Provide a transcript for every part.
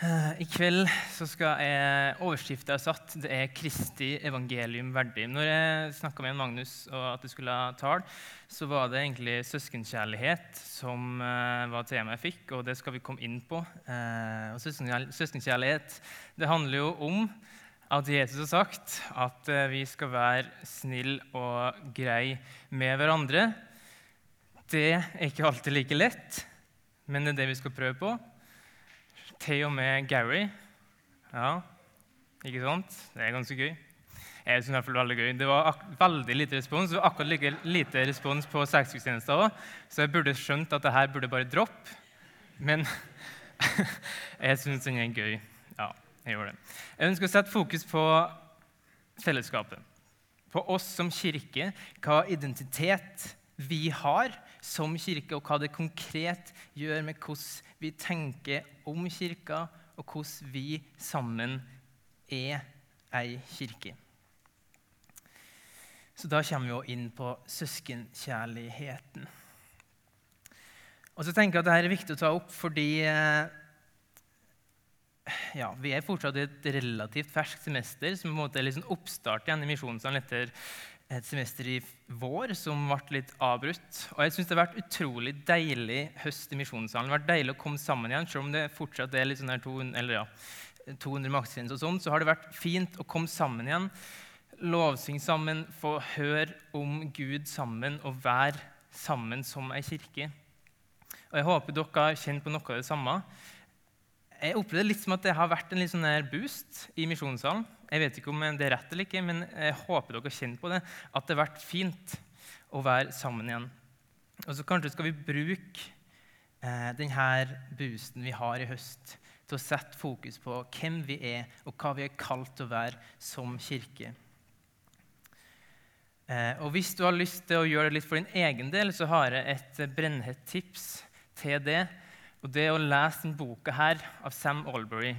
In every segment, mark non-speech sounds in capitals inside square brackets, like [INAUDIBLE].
Eh, I kveld så skal jeg overskrifta jeg satt, det er 'Kristi evangelium verdig'. Når jeg snakka med Magnus og at jeg skulle ha tale, så var det egentlig søskenkjærlighet som uh, var temaet jeg fikk, og det skal vi komme inn på. Uh, og Søskenkjærlighet det handler jo om at Jesus har sagt at vi skal være snill og grei med hverandre. Det er ikke alltid like lett, men det er det vi skal prøve på til og med Gary. Ja, ikke sant? Det er ganske gøy. Jeg synes i hvert fall veldig gøy. Det var veldig lite respons. Det var akkurat like lite respons på sexgudstjenester òg, så jeg burde skjønt at det her burde bare droppe. Men [LAUGHS] jeg syns den er gøy. Ja, jeg gjør det. Jeg ønsker å sette fokus på fellesskapet. På oss som kirke, hva identitet vi har som kirke, og hva det konkret gjør med hvordan vi tenker om kirka, og hvordan vi sammen er ei kirke. Så da kommer vi jo inn på søskenkjærligheten. Og så tenker jeg at Dette er viktig å ta opp fordi eh, ja, vi er fortsatt i et relativt ferskt semester, som på en måte er liksom oppstart igjen i misjonssalen etter et semester i vår som ble litt avbrutt. Og jeg synes Det har vært utrolig deilig høst i Misjonssalen. Det har vært deilig å komme sammen igjen, selv om det fortsatt er litt sånn her 200, eller ja, 200 maksgrenser. og sånn, Så har det vært fint å komme sammen igjen, lovsynge sammen, få høre om Gud sammen og være sammen som ei kirke. Og Jeg håper dere har kjent på noe av det samme. Jeg opplevde litt som at det har vært en litt sånn her boost i misjonssalen. Jeg vet ikke om det er rett eller ikke, men jeg håper dere kjenner på det. At det har vært fint å være sammen igjen. Og så kanskje skal vi bruke eh, denne boosten vi har i høst, til å sette fokus på hvem vi er, og hva vi er kalt til å være som kirke. Eh, og Hvis du har lyst til å gjøre det litt for din egen del, så har jeg et brennhett tips til det. Og det er å lese denne boka her av Sam Albury.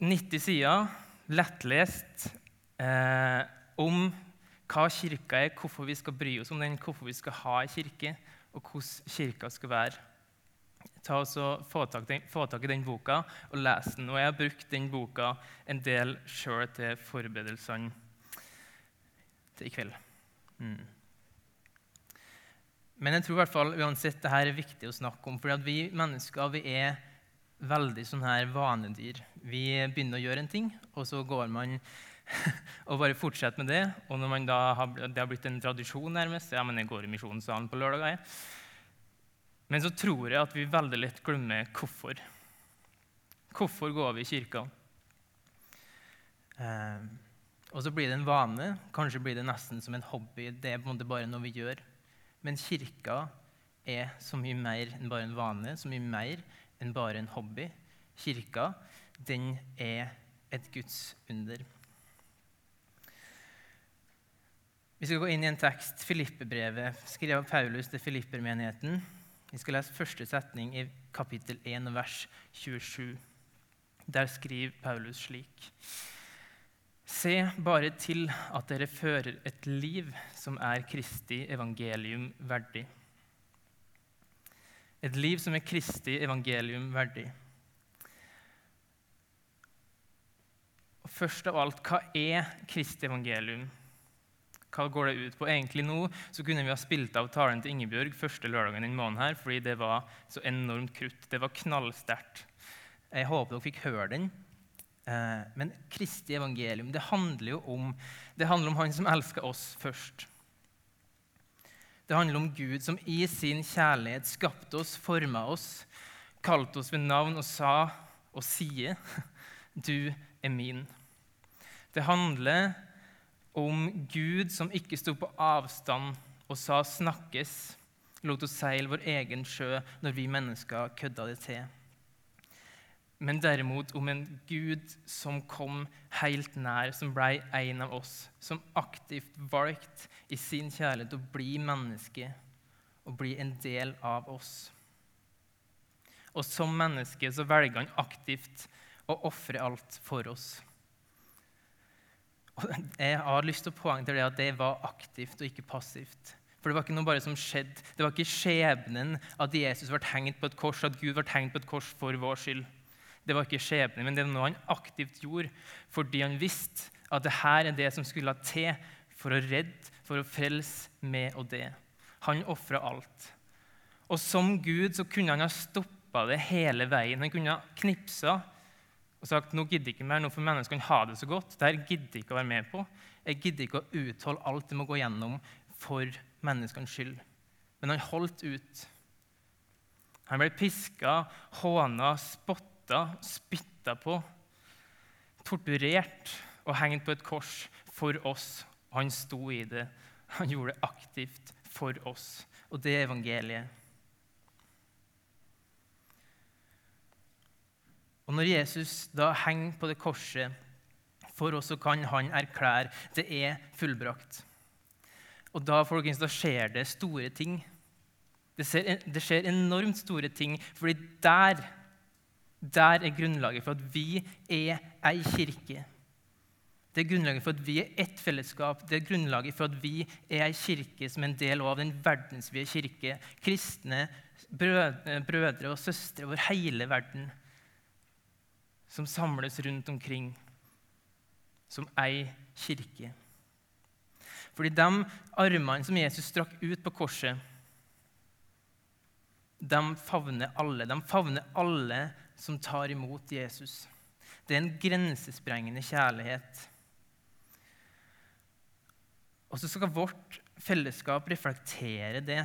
90 sider, lettlest, eh, om hva kirka er, hvorfor vi skal bry oss om den, hvorfor vi skal ha ei kirke, og hvordan kirka skal være. Ta og få, tak den, få tak i den boka og les den. Og jeg har brukt den boka en del sjøl til forberedelsene til i kveld. Mm. Men jeg tror i hvert fall uansett det her er viktig å snakke om, for vi mennesker vi er veldig sånn her vanedyr. Vi begynner å gjøre en ting, og så går man [LAUGHS] og bare fortsetter med det. Og når da har, det har blitt en tradisjon, nærmest ja, men jeg går i misjonssalen på lørdager. Men så tror jeg at vi veldig lett glemmer hvorfor. Hvorfor går vi i kirka? Eh, og så blir det en vane. Kanskje blir det nesten som en hobby. Det er på en måte bare noe vi gjør. Men kirka er så mye mer enn bare en vane, så mye mer enn bare en hobby. Kirka, den er et Guds under. Vi skal gå inn i en tekst, Filippebrevet, skrevet av Paulus til Filippermenigheten. Vi skal lese første setning i kapittel 1, vers 27. Der skriver Paulus slik.: Se bare til at dere fører et liv som er Kristi evangelium verdig et liv som er Kristi evangelium verdig. Og først av alt, hva er Kristi evangelium? Hva går det ut på? Egentlig nå så kunne vi ha spilt av talen til Ingebjørg første lørdagen denne måneden, her, fordi det var så enormt krutt. Det var knallsterkt. Jeg håper dere fikk høre den. Eh, men Kristi evangelium det handler jo om, det handler om Han som elsker oss først. Det handler om Gud som i sin kjærlighet skapte oss, forma oss, kalte oss ved navn og sa og sier, 'Du er min'. Det handler om Gud som ikke sto på avstand og sa 'snakkes', lot oss seile vår egen sjø når vi mennesker kødda det til men derimot om en Gud som kom helt nær, som ble en av oss, som aktivt valgte i sin kjærlighet å bli menneske og bli en del av oss. Og som menneske så velger han aktivt å ofre alt for oss. Og jeg har lyst til å poengtere at det var aktivt og ikke passivt. For det var ikke noe bare som skjedde. Det var ikke skjebnen at Jesus ble hengt på et kors, at Gud ble hengt på et kors for vår skyld. Det var ikke skjebnen, men det var noe han aktivt gjorde fordi han visste at det her er det som skulle til for å redde, for å frelse meg og det. Han ofra alt. Og som Gud så kunne han ha stoppa det hele veien. Han kunne ha knipsa og sagt nå gidder ikke mer, nå får menneskene ha det så godt. Dette gidder jeg ikke å være med på. Jeg gidder ikke å utholde alt det må gå gjennom for menneskenes skyld. Men han holdt ut. Han ble piska, håna, spotta, spytta på, torturert og hengt på et kors for oss. Han sto i det. Han gjorde det aktivt for oss. Og det er evangeliet. Og Når Jesus da henger på det korset for oss, så kan han erklære det er fullbrakt. Og da, folkens, da skjer det store ting. Det skjer enormt store ting, fordi der, der er grunnlaget for at vi er ei kirke. Det er grunnlaget for at vi er ett fellesskap. Det er grunnlaget for at vi er ei kirke som er en del av den verdensvide kirke. Kristne brødre, og søstre over hele verden som samles rundt omkring som ei kirke. Fordi de armene som Jesus strakk ut på korset, de favner alle. De favner alle som tar imot Jesus. Det er en grensesprengende kjærlighet. Og så skal vårt fellesskap reflektere det.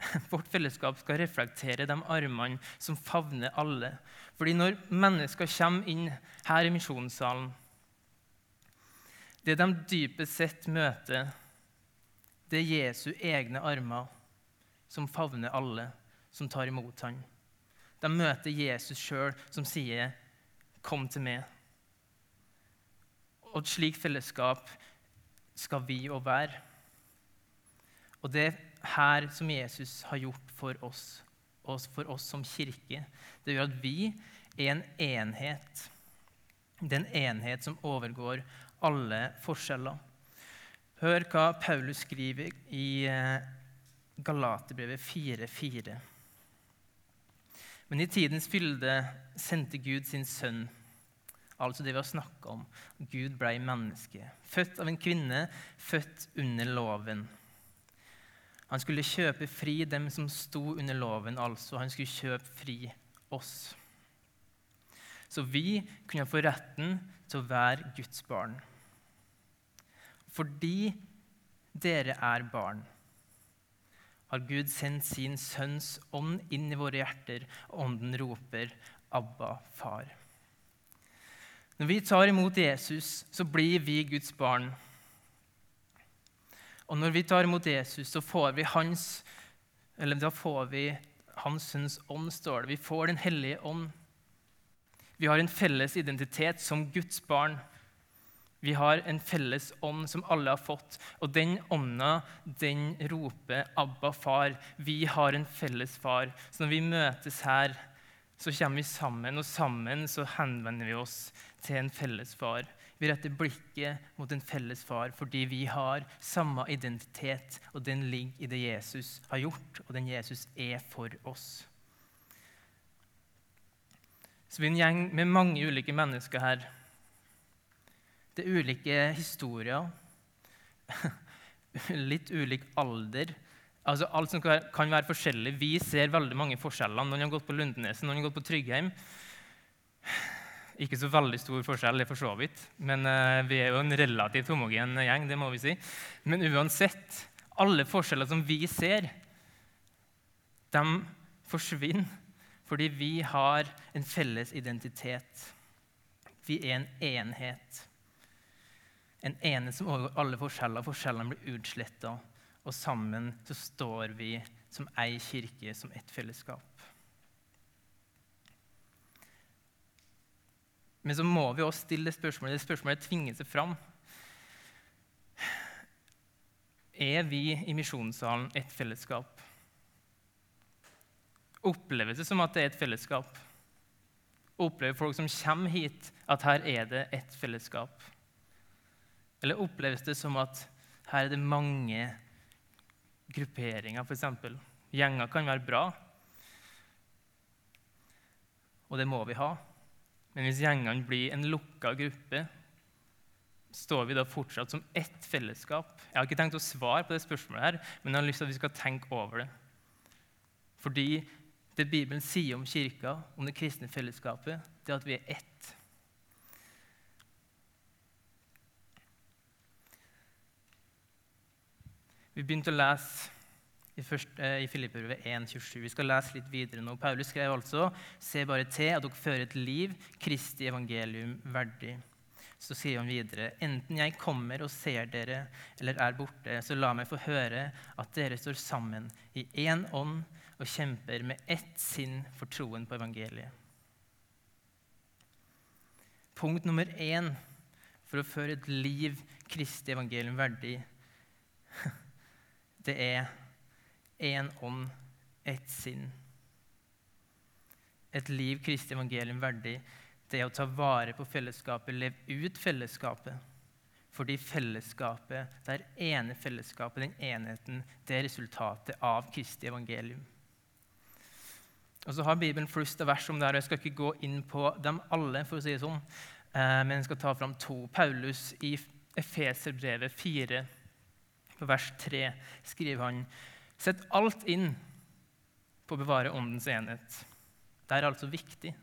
[LAUGHS] Vårt fellesskap skal reflektere de armene som favner alle. Fordi når mennesker kommer inn her i misjonssalen, det de dypest sett møter, det er Jesu egne armer som favner alle som tar imot ham. De møter Jesus sjøl, som sier, 'Kom til meg'. Og et slikt fellesskap skal vi òg være. Og det er her som Jesus har gjort for oss, og for oss som kirke. Det gjør at vi er en enhet. Det er en enhet som overgår alle forskjeller. Hør hva Paulus skriver i eh, Galaterbrevet 4,4. Men i tidens fylde sendte Gud sin sønn, altså det vi har snakka om. Gud blei menneske, født av en kvinne, født under loven. Han skulle kjøpe fri dem som sto under loven, altså. Han skulle kjøpe fri oss. Så vi kunne få retten til å være Guds barn. Fordi dere er barn, har Gud sendt sin sønns ånd inn i våre hjerter, og ånden roper 'Abba, far'. Når vi tar imot Jesus, så blir vi Guds barn. Og når vi tar imot Jesus, så får vi hans eller da får vi Hans Sønns ånd, står det. Vi får Den hellige ånd. Vi har en felles identitet som Guds barn. Vi har en felles ånd som alle har fått, og den ånda den roper 'Abba, far'. Vi har en felles far. Så når vi møtes her, så kommer vi sammen, og sammen så henvender vi oss til en felles far. Vi retter blikket mot en felles far fordi vi har samme identitet, og den ligger i det Jesus har gjort, og den Jesus er for oss. Så vi er en gjeng med mange ulike mennesker her det er ulike historier, [LAUGHS] litt ulik alder. Altså Alt som kan være forskjellig. Vi ser veldig mange forskjeller. Noen har gått på Lundeneset, noen har gått på Tryggheim. Ikke så veldig stor forskjell, det for så vidt. Men uh, vi er jo en relativt homogen gjeng. det må vi si. Men uansett, alle forskjeller som vi ser, de forsvinner fordi vi har en felles identitet. Vi er en enhet. En ene som overgår alle forskjeller. Forskjellene blir utsletta, og sammen så står vi som ei kirke, som ett fellesskap. Men så må vi også stille spørsmålet. Det spørsmålet tvinger seg fram. Er vi i misjonssalen et fellesskap? Oppleves det som at det er et fellesskap? Opplever folk som kommer hit, at her er det et fellesskap? Eller oppleves det som at her er det mange grupperinger, f.eks. Gjenger kan være bra, og det må vi ha. Men hvis gjengene blir en lukka gruppe, står vi da fortsatt som ett fellesskap? Jeg har ikke tenkt å svare på det spørsmålet, her, men jeg har lyst til at vi skal tenke over det. Fordi det Bibelen sier om kirka, om det kristne fellesskapet, det er at vi er ett. Vi begynte å lese i, eh, i Filipperbrevet 1,27. Vi skal lese litt videre nå. Paulus skrev altså Se bare til at dere fører et liv Kristi evangelium verdig. Så sier han videre.: Enten jeg kommer og ser dere eller er borte, så la meg få høre at dere står sammen i én ånd og kjemper med ett sinn for troen på evangeliet. Punkt nummer én for å føre et liv Kristi evangelium verdig, [LAUGHS] det er én ånd, ett sinn. Et liv Kristi evangelium verdig, det er å ta vare på fellesskapet, leve ut fellesskapet. Fordi fellesskapet, det er ene fellesskapet, den enheten, det er resultatet av Kristi evangelium. Og så har Bibelen flust av vers om det her, og Jeg skal ikke gå inn på dem alle, for å si det sånn, eh, men jeg skal ta fram to. Paulus i Efeserbrevet 4, på vers 3, skriver han Sett alt inn på å bevare åndens enhet. Det er altså viktig.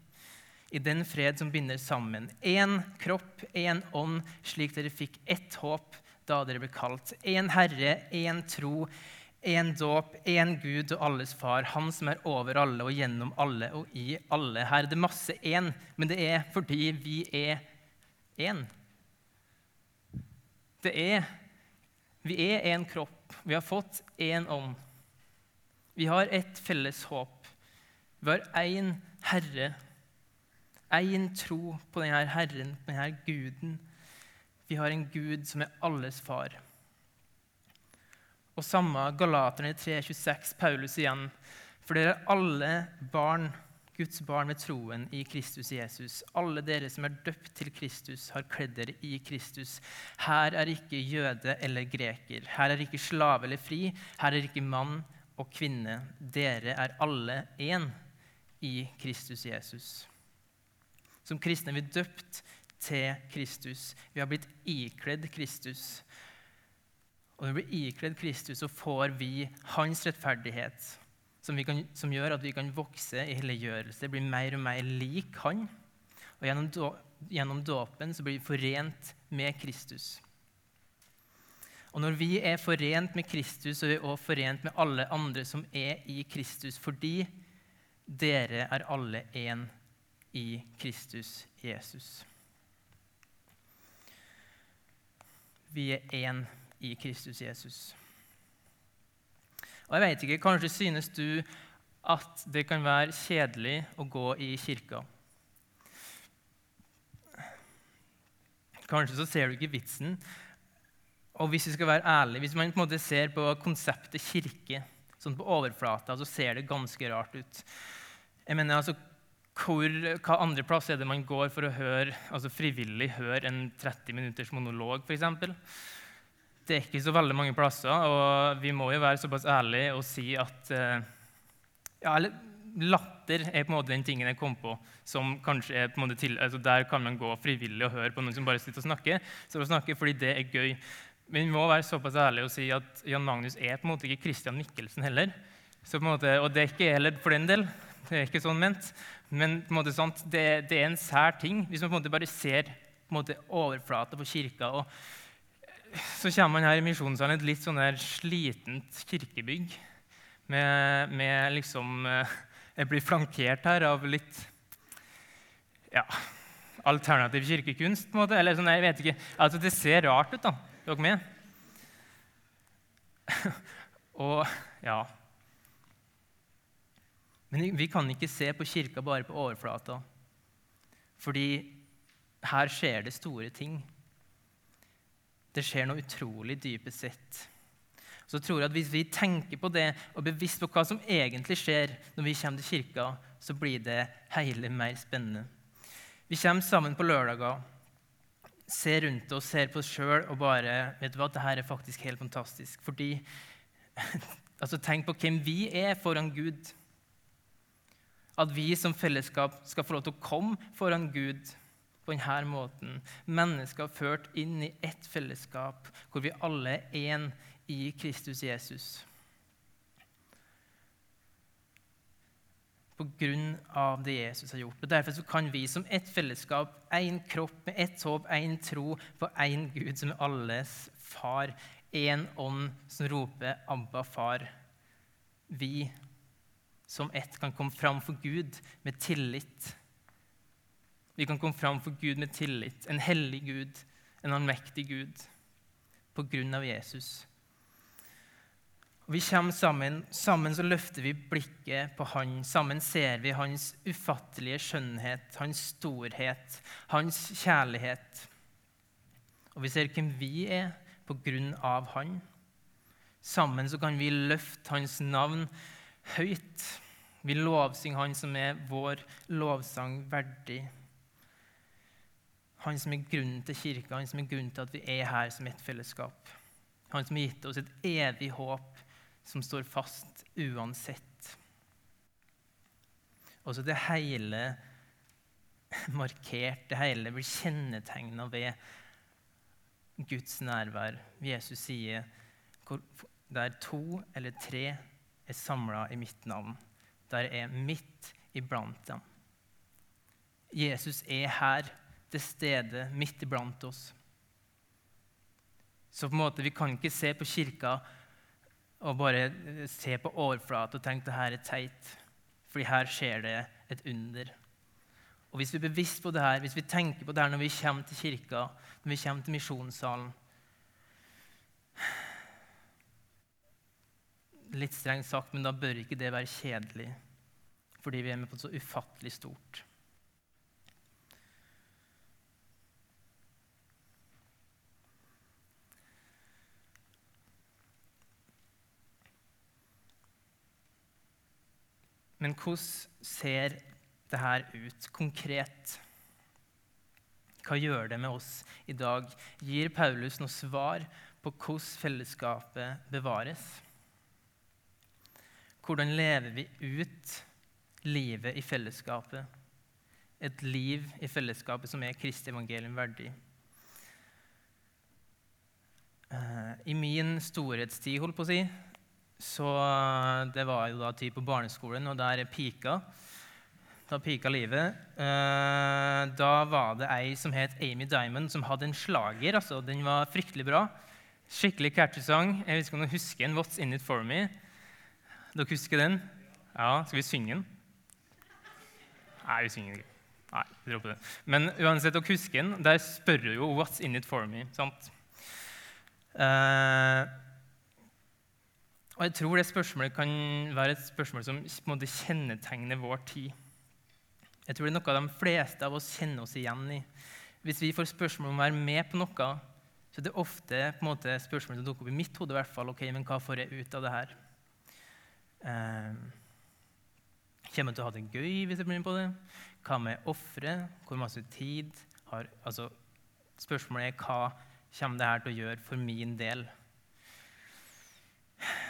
I den fred som binder sammen. Én kropp, én ånd, slik dere fikk ett håp da dere ble kalt. Én Herre, én tro, én dåp, én Gud og alles far, Han som er over alle og gjennom alle og i alle. Her er det masse én, men det er fordi vi er én. Det er Vi er én kropp. Vi har fått én ånd. Vi har ett felles håp. Vi har én Herre, én tro på denne Herren, på denne Guden. Vi har en Gud som er alles far. Og samme Galaterne 3,26, Paulus igjen. For dere er alle barn, Guds barn med troen i Kristus Jesus. Alle dere som er døpt til Kristus, har kledd dere i Kristus. Her er ikke jøde eller greker. Her er ikke slave eller fri. Her er ikke mann og kvinne, dere er alle én i Kristus Jesus. Som kristne er vi døpt til Kristus. Vi har blitt ikledd Kristus. Og når vi blir ikledd Kristus, så får vi hans rettferdighet, som, kan, som gjør at vi kan vokse i helliggjørelse, bli mer og mer lik han. Og gjennom, gjennom dåpen så blir vi forent med Kristus. Og når vi er forent med Kristus, så er vi også forent med alle andre som er i Kristus, fordi dere er alle én i Kristus Jesus. Vi er én i Kristus Jesus. Og jeg vet ikke, Kanskje synes du at det kan være kjedelig å gå i kirka. Kanskje så ser du ikke vitsen og hvis vi skal være ærlige, hvis man på en måte ser på konseptet kirke sånn på overflata, så ser det ganske rart ut. Jeg mener, altså, hvor, Hva andre plasser er det man går for å høre, altså frivillig høre en 30 minutters monolog, f.eks.? Det er ikke så veldig mange plasser, og vi må jo være såpass ærlige og si at eh, ja, eller, Latter er på en måte den tingen jeg kom på som kanskje er på en måte til, altså Der kan man gå frivillig og høre på noen som bare sitter og snakker, så å snakke fordi det er gøy. Men vi må være såpass ærlige og si at Jan Magnus er på en måte ikke Christian Mikkelsen heller. Måte, og det er ikke heller for den del. Det er ikke sånn ment. Men på en måte sant, det, det, er en sær ting hvis man på en måte bare ser på en måte overflata på kirka. og Så kommer man her i Misjonssalen, et litt sånn der slitent kirkebygg. Med, med liksom eh, Jeg blir flankert her av litt ja, alternativ kirkekunst. på en måte, eller sånn, jeg vet ikke, altså Det ser rart ut. da. Er dere med? [LAUGHS] og ja Men vi kan ikke se på kirka bare på overflata. Fordi her skjer det store ting. Det skjer noe utrolig dypest sett. Så tror jeg at Hvis vi tenker på det og er bevisst på hva som egentlig skjer når vi kommer til kirka, så blir det hele mer spennende. Vi kommer sammen på lørdager ser rundt oss, ser på oss sjøl og bare Vet du hva, dette er faktisk helt fantastisk. Fordi [LAUGHS] altså Tenk på hvem vi er foran Gud. At vi som fellesskap skal få lov til å komme foran Gud på denne måten. Mennesker ført inn i ett fellesskap hvor vi alle er én i Kristus Jesus. På grunn av det Jesus har gjort. Og Derfor kan vi som ett fellesskap, én kropp med ett håp, én tro på én Gud som er alles far, én ånd som roper 'Abba, far'. Vi som ett kan komme fram for Gud med tillit. Vi kan komme fram for Gud med tillit. En hellig Gud, en allmektig Gud, på grunn av Jesus. Og vi kommer sammen. Sammen så løfter vi blikket på Han. Sammen ser vi Hans ufattelige skjønnhet, Hans storhet, Hans kjærlighet. Og vi ser hvem vi er på grunn av Han. Sammen så kan vi løfte Hans navn høyt. Vi lovsynger Han som er vår lovsang verdig. Han som er grunnen til kirka, han som er grunnen til at vi er her som et fellesskap. Han som har gitt oss et evig håp som står fast uansett. Også det hele markert, det hele blir kjennetegna ved Guds nærvær. Jesus sier der to eller tre er samla i mitt navn, der er midt iblant dem. Jesus er her, til stede, midt iblant oss. Så på en måte, vi kan ikke se på kirka og bare eh, se på overflate og tenke at dette er teit. Fordi her skjer det et under. Og Hvis vi er bevisst på det her, hvis vi tenker på det her når vi kommer til kirka, når vi kommer til misjonssalen Litt strengt sagt, men da bør ikke det være kjedelig, fordi vi er med på så ufattelig stort. Men hvordan ser det her ut konkret? Hva gjør det med oss i dag? Gir Paulus noe svar på hvordan fellesskapet bevares? Hvordan lever vi ut livet i fellesskapet? Et liv i fellesskapet som er Kristi evangelium verdig. Eh, I min storhetstid, holdt på å si, så det var jo da tid på barneskolen, og der pika. Da pika livet. Eh, da var det ei som het Amy Diamond, som hadde en slager. altså Den var fryktelig bra. Skikkelig catchy sang. Jeg vet ikke om dere husker en 'What's In It For Me'. Dere husker den? Ja, Skal vi synge den? Nei, vi synger ikke. Nei, vi dropper det. Men uansett, dere husker den. Der spør jo 'What's in it for me?' sant? Uh, og jeg tror det spørsmålet kan være et spørsmål som på en måte kjennetegner vår tid. Jeg tror det er noe de fleste av oss kjenner oss igjen i. Hvis vi får spørsmål om å være med på noe, så er det ofte på en måte spørsmål som dukker opp i mitt hode. i hvert fall, ok, men Hva får jeg ut av det her? Eh, kommer jeg til å ha det gøy hvis jeg blir med på det? Hva med ofre? Hvor masse tid har altså, Spørsmålet er hva kommer det her til å gjøre for min del?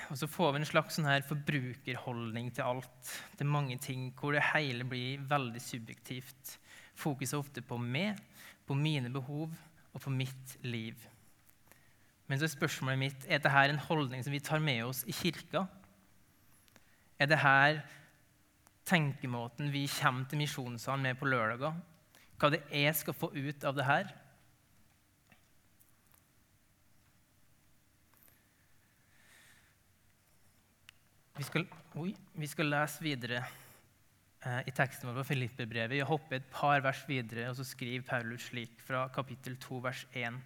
Og så får vi en slags sånn her forbrukerholdning til alt. Det er mange ting hvor det hele blir veldig subjektivt. Fokuset er ofte på meg, på mine behov og på mitt liv. Men så er spørsmålet mitt er dette en holdning som vi tar med oss i kirka. Er dette tenkemåten vi kommer til misjonssalen med på lørdager? Hva det er jeg skal få ut av det her? Vi skal, oi, vi skal lese videre eh, i teksten vår på Filippebrevet. Jeg hopper et par vers videre, og så skriver Paulus slik fra kapittel 2, vers 1.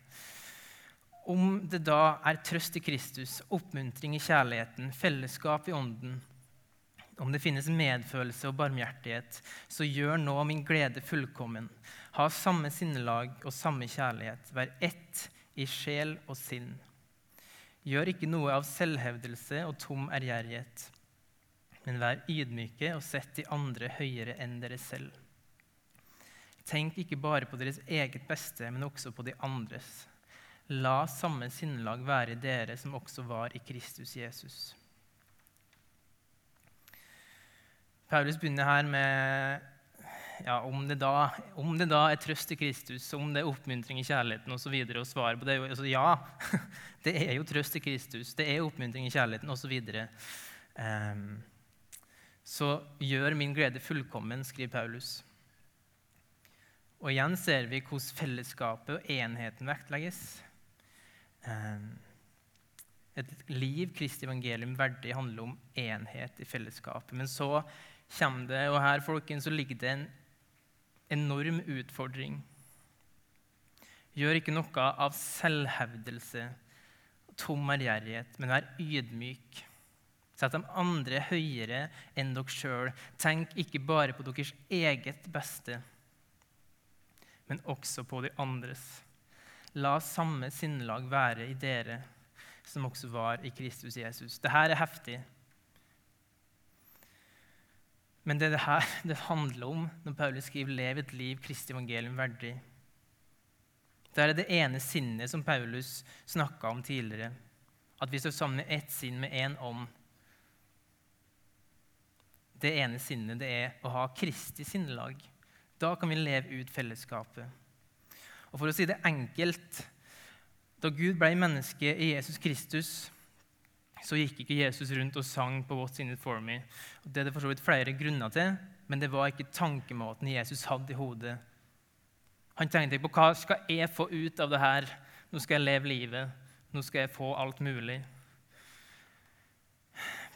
Om det da er trøst i Kristus, oppmuntring i kjærligheten, fellesskap i ånden, om det finnes medfølelse og barmhjertighet, så gjør nå min glede fullkommen. Ha samme sinnelag og samme kjærlighet. Vær ett i sjel og sinn. Gjør ikke noe av selvhevdelse og tom ærgjerrighet, men vær ydmyke og sett de andre høyere enn dere selv. Tenk ikke bare på deres eget beste, men også på de andres. La samme sinnelag være i dere som også var i Kristus Jesus. Paulus begynner her med ja, om, det da, om, det da, er trøst i Kristus, om det er oppmuntring i kjærligheten osv. Og, og svaret på det altså, ja, [LAUGHS] det er jo trøst i Kristus, det er oppmuntring i kjærligheten osv. Så, um, så gjør min glede fullkommen, skriver Paulus. Og igjen ser vi hvordan fellesskapet og enheten vektlegges. Um, et liv Kristi evangelium verdig handler om enhet i fellesskapet. Men så kommer det, og her folkens, så ligger det en enorm utfordring. Gjør ikke noe av selvhevdelse og tom ærgjerrighet, men vær ydmyk. Sett de andre høyere enn dere sjøl. Tenk ikke bare på deres eget beste, men også på de andres. La samme sinnelag være i dere som også var i Kristus Jesus. Dette er heftig. Men det det her [LAUGHS] det handler om når Paulus skriver 'Lev et liv Kristi evangelium verdig'. Det er det ene sinnet som Paulus snakka om tidligere. At vi står sammen i ett sinn med én ånd. Det ene sinnet det er å ha Kristi sinnelag. Da kan vi leve ut fellesskapet. Og For å si det enkelt Da Gud ble menneske i Jesus Kristus, så gikk ikke Jesus rundt og sang på What's in it for me. Og det er det for så vidt flere grunner til, men det var ikke tankemåten Jesus hadde i hodet. Han tenkte ikke på hva skal jeg få ut av det her. Nå skal jeg leve livet. Nå skal jeg få alt mulig.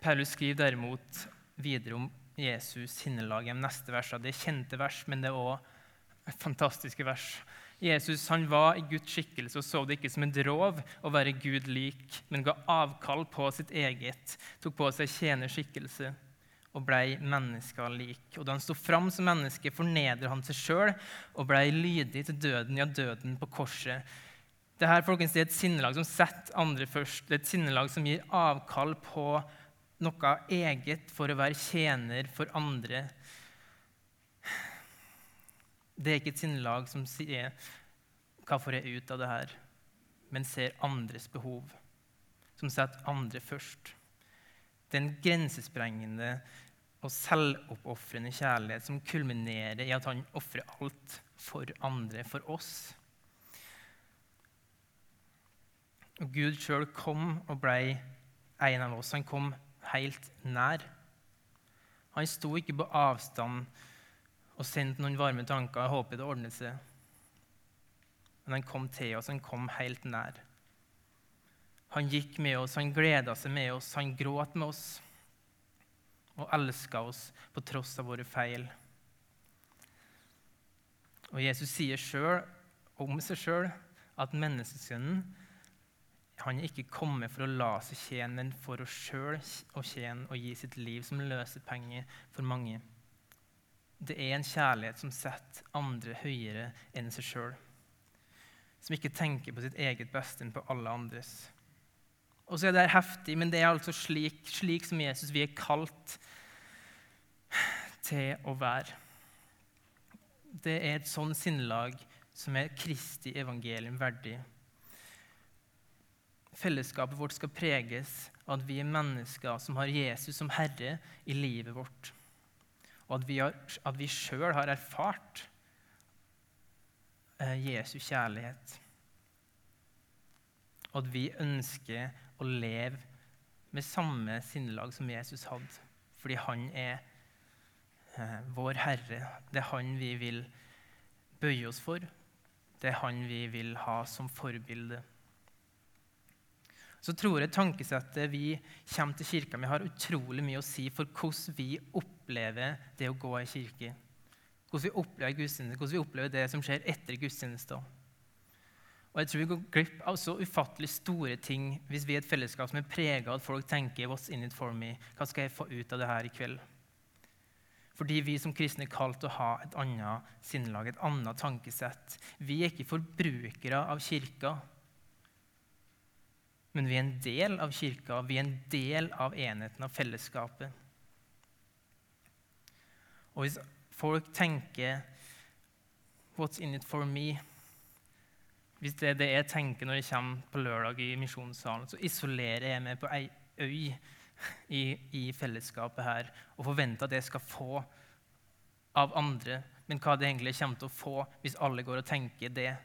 Paulus skriver derimot videre om Jesus sinnelag i neste versene. Det er kjente vers, men det er òg fantastiske vers. Jesus han var i Guds skikkelse og så det ikke som en drov å være Gud lik, men ga avkall på sitt eget, tok på seg tjenerskikkelse og blei mennesker lik. Og Da han sto fram som menneske, fornedra han seg sjøl og blei lydig til døden, ja, døden på korset. Dette folkens, det er et sinnelag som setter andre først. Det er et sinnelag som gir avkall på noe eget for å være tjener for andre. Det er ikke et sinnelag som sier 'hva får jeg ut av det her', men ser andres behov, som setter andre først. Det er en grensesprengende og selvoppofrende kjærlighet som kulminerer i at han ofrer alt for andre, for oss. Og Gud sjøl kom og ble en av oss. Han kom helt nær. Han sto ikke på avstand og sendte noen varme tanker. Jeg håper det ordnet seg. Men han kom til oss, han kom helt nær. Han gikk med oss, han gleda seg med oss, han gråt med oss og elska oss på tross av våre feil. Og Jesus sier sjøl om seg sjøl at menneskesønnen han er ikke kommet for å la seg tjene, men for å sjøl å tjene og gi sitt liv som løsepenge for mange. Det er en kjærlighet som setter andre høyere enn seg sjøl. Som ikke tenker på sitt eget beste enn på alle andres. Og så er det heftig, men det er altså slik, slik som Jesus vi er kalt til å være. Det er et sånn sinnelag som er Kristi evangelium verdig. Fellesskapet vårt skal preges av at vi er mennesker som har Jesus som herre i livet vårt og at vi, har, vi sjøl har erfart eh, Jesu kjærlighet. Og at vi ønsker å leve med samme sinnelag som Jesus hadde, fordi han er eh, vår Herre. Det er han vi vil bøye oss for. Det er han vi vil ha som forbilde så tror jeg tankesettet vi kommer til kirka med, har utrolig mye å si for hvordan vi opplever det å gå i kirke. Hvordan vi opplever gudstjeneste, hvordan vi opplever det som skjer etter gudstjenester. Og jeg tror vi går glipp av så ufattelig store ting hvis vi er et fellesskap som er prega av at folk tenker 'What's in it for me?' Hva skal jeg få ut av det her i kveld? Fordi vi som kristne er kalt å ha et annet sinnelag, et annet tankesett. Vi er ikke forbrukere av kirka men vi er en del av kirka, vi er en del av enheten, av fellesskapet. Og hvis folk tenker 'What's in it for me?' hvis det er det jeg tenker når jeg kommer på lørdag i misjonssalen, så isolerer jeg meg på ei øy i, i, fellesskapet her og forventer at jeg skal få av andre. Men hva det egentlig kommer til å få hvis alle går og tenker det,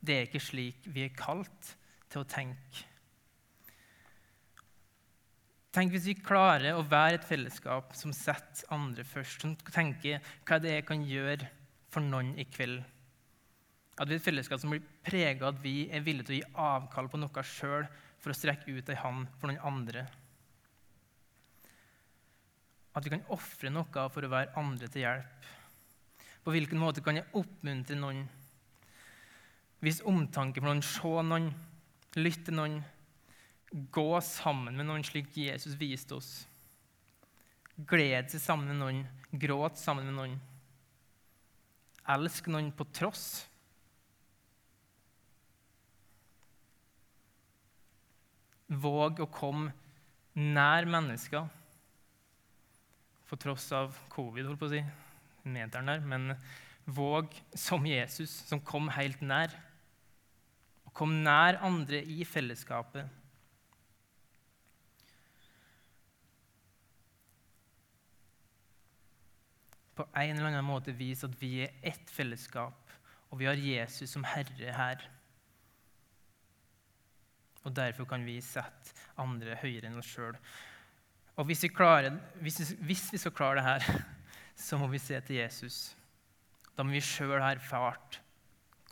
det er ikke slik vi er kalt til å tenke. Tenk hvis vi klarer å være et fellesskap som setter andre først, som tenker hva det er jeg kan gjøre for noen i kveld. At vi er et fellesskap som blir prega at vi er villige til å gi avkall på noe sjøl for å strekke ut ei hånd for noen andre. At vi kan ofre noe for å være andre til hjelp. På hvilken måte kan jeg oppmuntre noen? Vise omtanke for noen, se noen, lytte noen, gå sammen med noen slik Jesus viste oss. Glede seg sammen med noen, gråte sammen med noen. Elsk noen på tross. Våg å komme nær mennesker på tross av covid, holdt på å si, meteren der. Men våg som Jesus, som kom helt nær. Og kom nær andre i fellesskapet. På en eller annen måte vise at vi er ett fellesskap, og vi har Jesus som Herre her. Og Derfor kan vi sette andre høyere enn oss sjøl. Og hvis vi, klarer, hvis, hvis vi, skal klare det her, [LAUGHS] så må vi se til Jesus. Da må vi sjøl ha erfart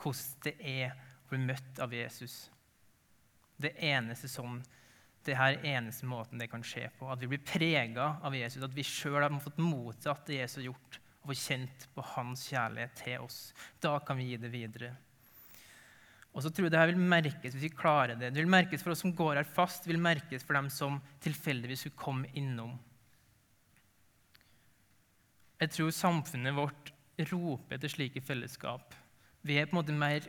hvordan det er å bli møtt av Jesus. Det eneste sånn, det her eneste måten det kan skje på. At vi blir prega av Jesus, at vi sjøl har fått mottatt det Jesus har gjort, og fått kjent på hans kjærlighet til oss. Da kan vi gi det videre. Og så tror jeg det her vil merkes hvis vi klarer det. Det vil merkes for oss som går her fast, det vil merkes for dem som tilfeldigvis skulle komme innom. Jeg tror samfunnet vårt roper etter slike fellesskap. Vi er på en måte mer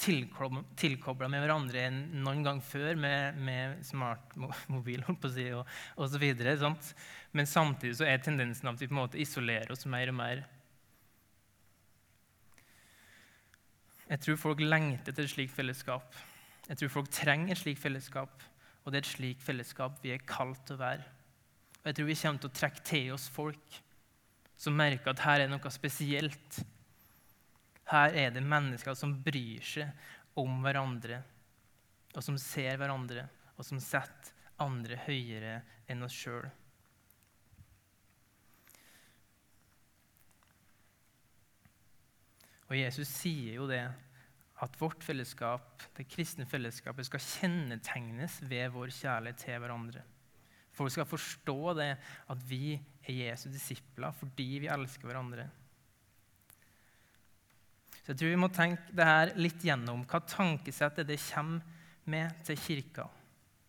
tilkobla med hverandre enn noen gang før med, med smartmobil [LAUGHS] si, og, og så videre, sant? Men samtidig så er tendensen at vi på en måte isolerer oss mer og mer. Jeg tror folk lengter etter et slikt fellesskap. Jeg tror folk trenger et slikt fellesskap, og det er et slikt fellesskap vi er kalt til å være. Og jeg tror vi kommer til å trekke til oss folk som merker at her er noe spesielt her er det mennesker som bryr seg om hverandre, og som ser hverandre, og som setter andre høyere enn oss sjøl. Og Jesus sier jo det, at vårt fellesskap, det kristne fellesskapet skal kjennetegnes ved vår kjærlighet til hverandre. Folk skal forstå det, at vi er Jesu disipler fordi vi elsker hverandre. Så jeg tror vi må tenke det her litt gjennom. Hva tankesett er det kommer med til kirka?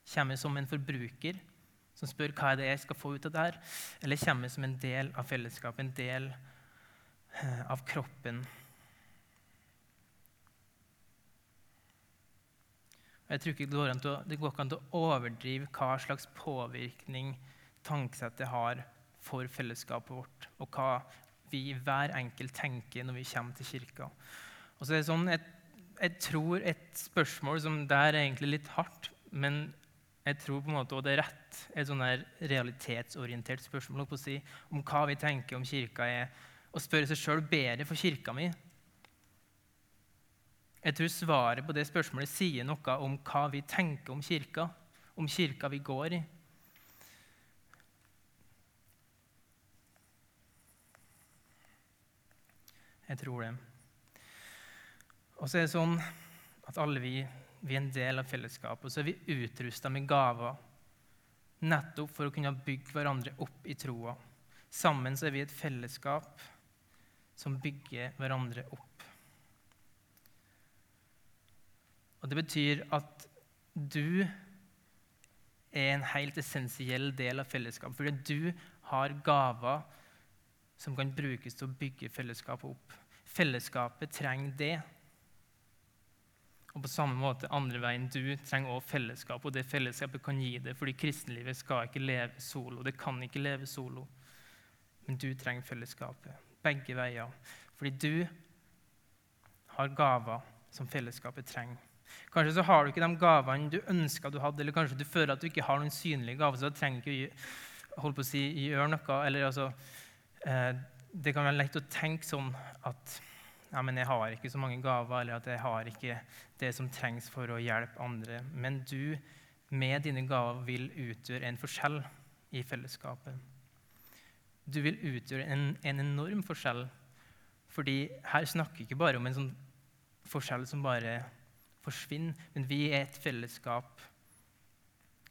Kommer vi som en forbruker som spør hva er det jeg skal få ut av det her? Eller kommer vi som en del av fellesskapet, en del eh, av kroppen? Jeg tror ikke Det går an å overdrive hva slags påvirkning tankesettet har for fellesskapet vårt, og hva vi hver enkelt tenker når vi kommer til kirka. Og så er det sånn, jeg, jeg tror et spørsmål som der er egentlig litt hardt, men jeg tror på en måte, også det er rett, et sånn realitetsorientert spørsmål på å si, om hva vi tenker om kirka er å spørre seg sjøl bedre for kirka mi. Jeg tror svaret på det spørsmålet sier noe om hva vi tenker om kirka, om kirka vi går i. Jeg tror det. Og så er det sånn at alle vi, vi er en del av fellesskapet, og så er vi utrusta med gaver nettopp for å kunne bygge hverandre opp i troa. Sammen så er vi et fellesskap som bygger hverandre opp. Og Det betyr at du er en helt essensiell del av fellesskapet, fordi du har gaver som kan brukes til å bygge fellesskapet opp. Fellesskapet trenger det. Og på samme måte andre veien, du trenger også fellesskap, og det fellesskapet kan gi det, fordi kristenlivet skal ikke leve solo. Det kan ikke leve solo. Men du trenger fellesskapet. Begge veier. Fordi du har gaver som fellesskapet trenger. Kanskje så har du ikke de gavene du ønska du hadde, eller kanskje du føler at du ikke har noen synlige gaver, så da trenger du ikke holde på å si, gjøre noe. Eller altså, eh, det kan være lett å tenke sånn at ja, men jeg har ikke så mange gaver, eller at jeg har ikke det som trengs for å hjelpe andre. Men du med dine gaver vil utgjøre en forskjell i fellesskapet. Du vil utgjøre en, en enorm forskjell, fordi her snakker vi ikke bare om en sånn forskjell som bare forsvinner, men vi er et fellesskap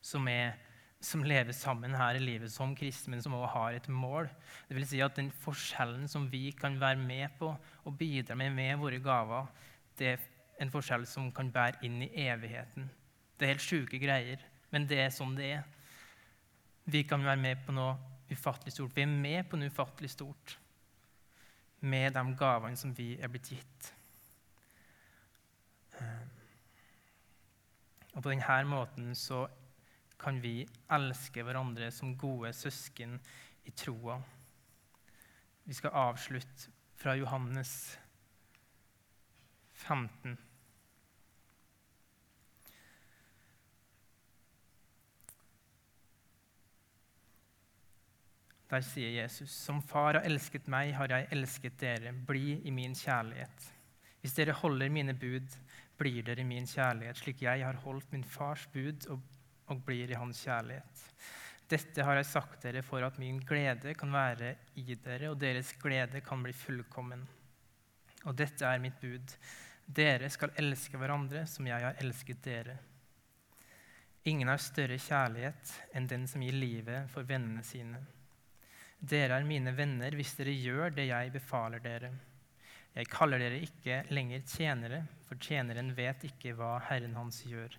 som, er, som lever sammen her i livet som kristne, men som også har et mål. Det vil si at den forskjellen som vi kan være med på og bidra med med våre gaver, det er en forskjell som kan bære inn i evigheten. Det er helt sjuke greier, men det er sånn det er. Vi kan være med på noe ufattelig stort. Vi er med på noe ufattelig stort med de gavene som vi er blitt gitt. Eh, og på denne måten så kan vi elske hverandre som gode søsken i troa. Vi skal avslutte fra Johannes 15. Der sier Jesus, som far har elsket meg, har jeg elsket dere. Bli i min kjærlighet. Hvis dere holder mine bud, blir dere min kjærlighet, slik jeg har holdt min fars bud og, og blir i hans kjærlighet. Dette har jeg sagt dere for at min glede kan være i dere, og deres glede kan bli fullkommen. Og dette er mitt bud. Dere skal elske hverandre som jeg har elsket dere. Ingen har større kjærlighet enn den som gir livet for vennene sine. Dere er mine venner hvis dere gjør det jeg befaler dere. Jeg kaller dere ikke lenger tjenere, for tjeneren vet ikke hva Herren hans gjør.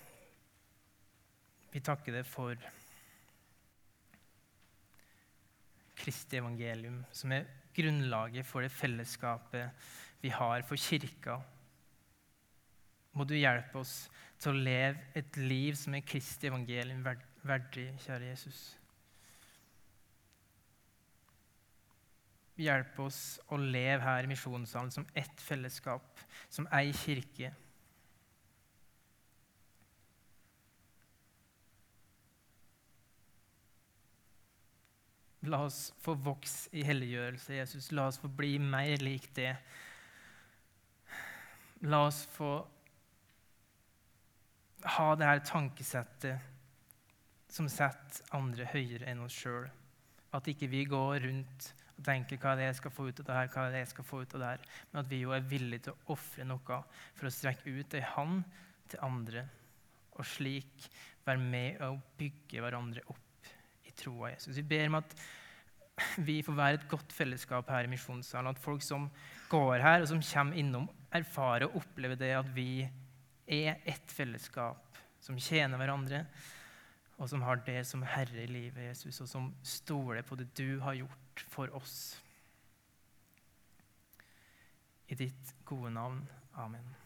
vi takker deg for Kristi evangelium, som er grunnlaget for det fellesskapet vi har for kirka. Må du hjelpe oss til å leve et liv som er Kristi evangelium verdig, kjære Jesus. Hjelp oss å leve her i misjonssalen som ett fellesskap, som ei kirke. La oss få vokse i helliggjørelse, Jesus. La oss få bli mer lik det. La oss få ha det her tankesettet som setter andre høyere enn oss sjøl. At ikke vi går rundt og tenker hva er det jeg skal få ut av det her, hva er det jeg skal få ut av det her, men at vi jo er villige til å ofre noe for å strekke ut ei hand til andre, og slik være med og bygge hverandre opp troa Jesus. Vi ber om at vi får være et godt fellesskap her i misjonssalen. At folk som går her, og som kommer innom, erfarer og opplever det at vi er ett fellesskap som tjener hverandre, og som har det som herre i livet, Jesus, og som stoler på det du har gjort for oss. I ditt gode navn. Amen.